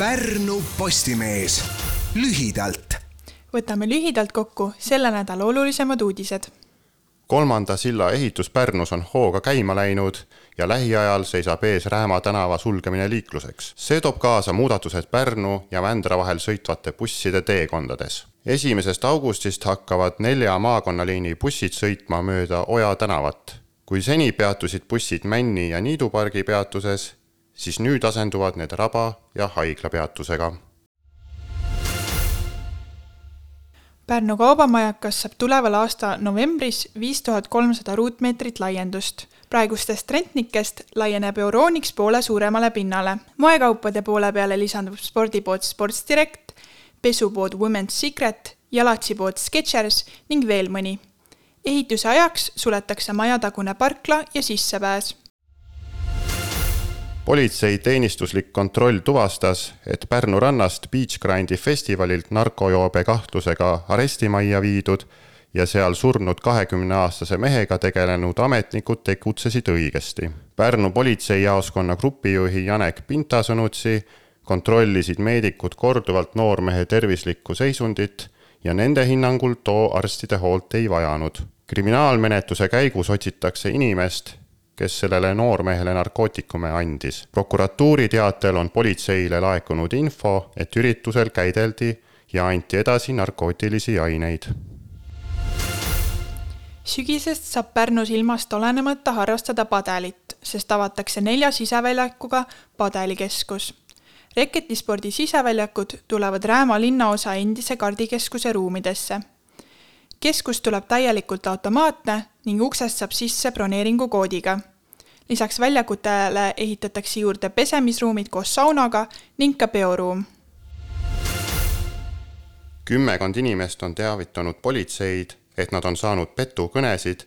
Pärnu Postimees lühidalt. võtame lühidalt kokku selle nädala olulisemad uudised. kolmanda silla ehitus Pärnus on hooga käima läinud ja lähiajal seisab ees Rääma tänava sulgemine liikluseks. see toob kaasa muudatused Pärnu ja Vändra vahel sõitvate busside teekondades. esimesest augustist hakkavad nelja maakonnaliini bussid sõitma mööda Oja tänavat. kui seni peatusid bussid Männi ja Niidu pargi peatuses, siis nüüd asenduvad need Raba ja Haigla peatusega Pärnu kaubamajakas saab tuleval aasta novembris viis tuhat kolmsada ruutmeetrit laiendust. praegustest rentnikest laieneb Euroniks poole suuremale pinnale. moekaupade poole peale lisandub spordipood Sports Direct, pesupood Women's Secret, jalatsipood Skechers ning veel mõni. ehituse ajaks suletakse majatagune parkla ja sissepääs politsei teenistuslik kontroll tuvastas, et Pärnu rannast Beach Grindi festivalilt narkojoobe kahtlusega arestimajja viidud ja seal surnud kahekümneaastase mehega tegelenud ametnikud tegutsesid õigesti. Pärnu politseijaoskonna grupijuhi Janek Pinta sõnutsi kontrollisid meedikud korduvalt noormehe tervislikku seisundit ja nende hinnangul too arstide hoolt ei vajanud. kriminaalmenetluse käigus otsitakse inimest, kes sellele noormehele narkootikume andis. prokuratuuri teatel on politseile laekunud info, et üritusel käideldi ja anti edasi narkootilisi aineid. sügisest saab Pärnus ilmast olenemata harrastada padelit, sest avatakse nelja siseväljakuga padelikeskus. reketispordi siseväljakud tulevad Rääma linnaosa endise kardikeskuse ruumidesse keskus tuleb täielikult automaatne ning uksest saab sisse broneeringukoodiga lisaks väljakutele ehitatakse juurde pesemisruumid koos saunaga ning ka peoruum. kümmekond inimest on teavitanud politseid, et nad on saanud petukõnesid,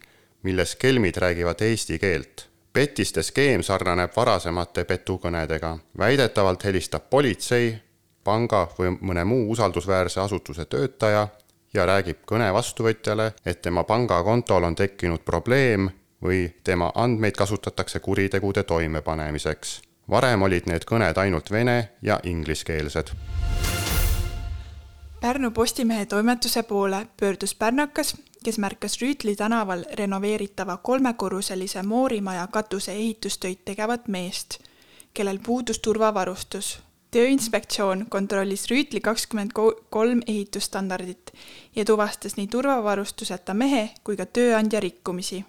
milles kelmid räägivad eesti keelt. petiste skeem sarnaneb varasemate petukõnedega. väidetavalt helistab politsei, panga või mõne muu usaldusväärse asutuse töötaja ja räägib kõne vastuvõtjale, et tema pangakontol on tekkinud probleem või tema andmeid kasutatakse kuritegude toimepanemiseks. varem olid need kõned ainult vene ja ingliskeelsed. Pärnu Postimehe toimetuse poole pöördus pärnakas, kes märkas Rüütli tänaval renoveeritava kolmekorruselise moorimaja katuse ehitustöid tegevat meest, kellel puudus turvavarustus. tööinspektsioon kontrollis Rüütli kakskümmend kolm ehitusstandardit ja tuvastas nii turvavarustuseta mehe kui ka tööandja rikkumisi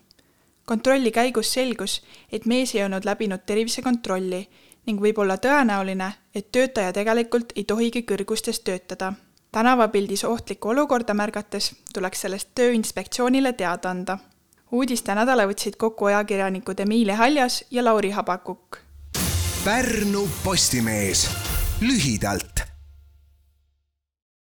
kontrolli käigus selgus, et mees ei olnud läbinud tervisekontrolli ning võib olla tõenäoline, et töötaja tegelikult ei tohigi kõrgustes töötada. tänavapildis ohtlikku olukorda märgates tuleks sellest Tööinspektsioonile teada anda. uudiste nädala võtsid kokku ajakirjanikud Emilia Haljas ja Lauri Habakuk. Pärnu Postimees lühidalt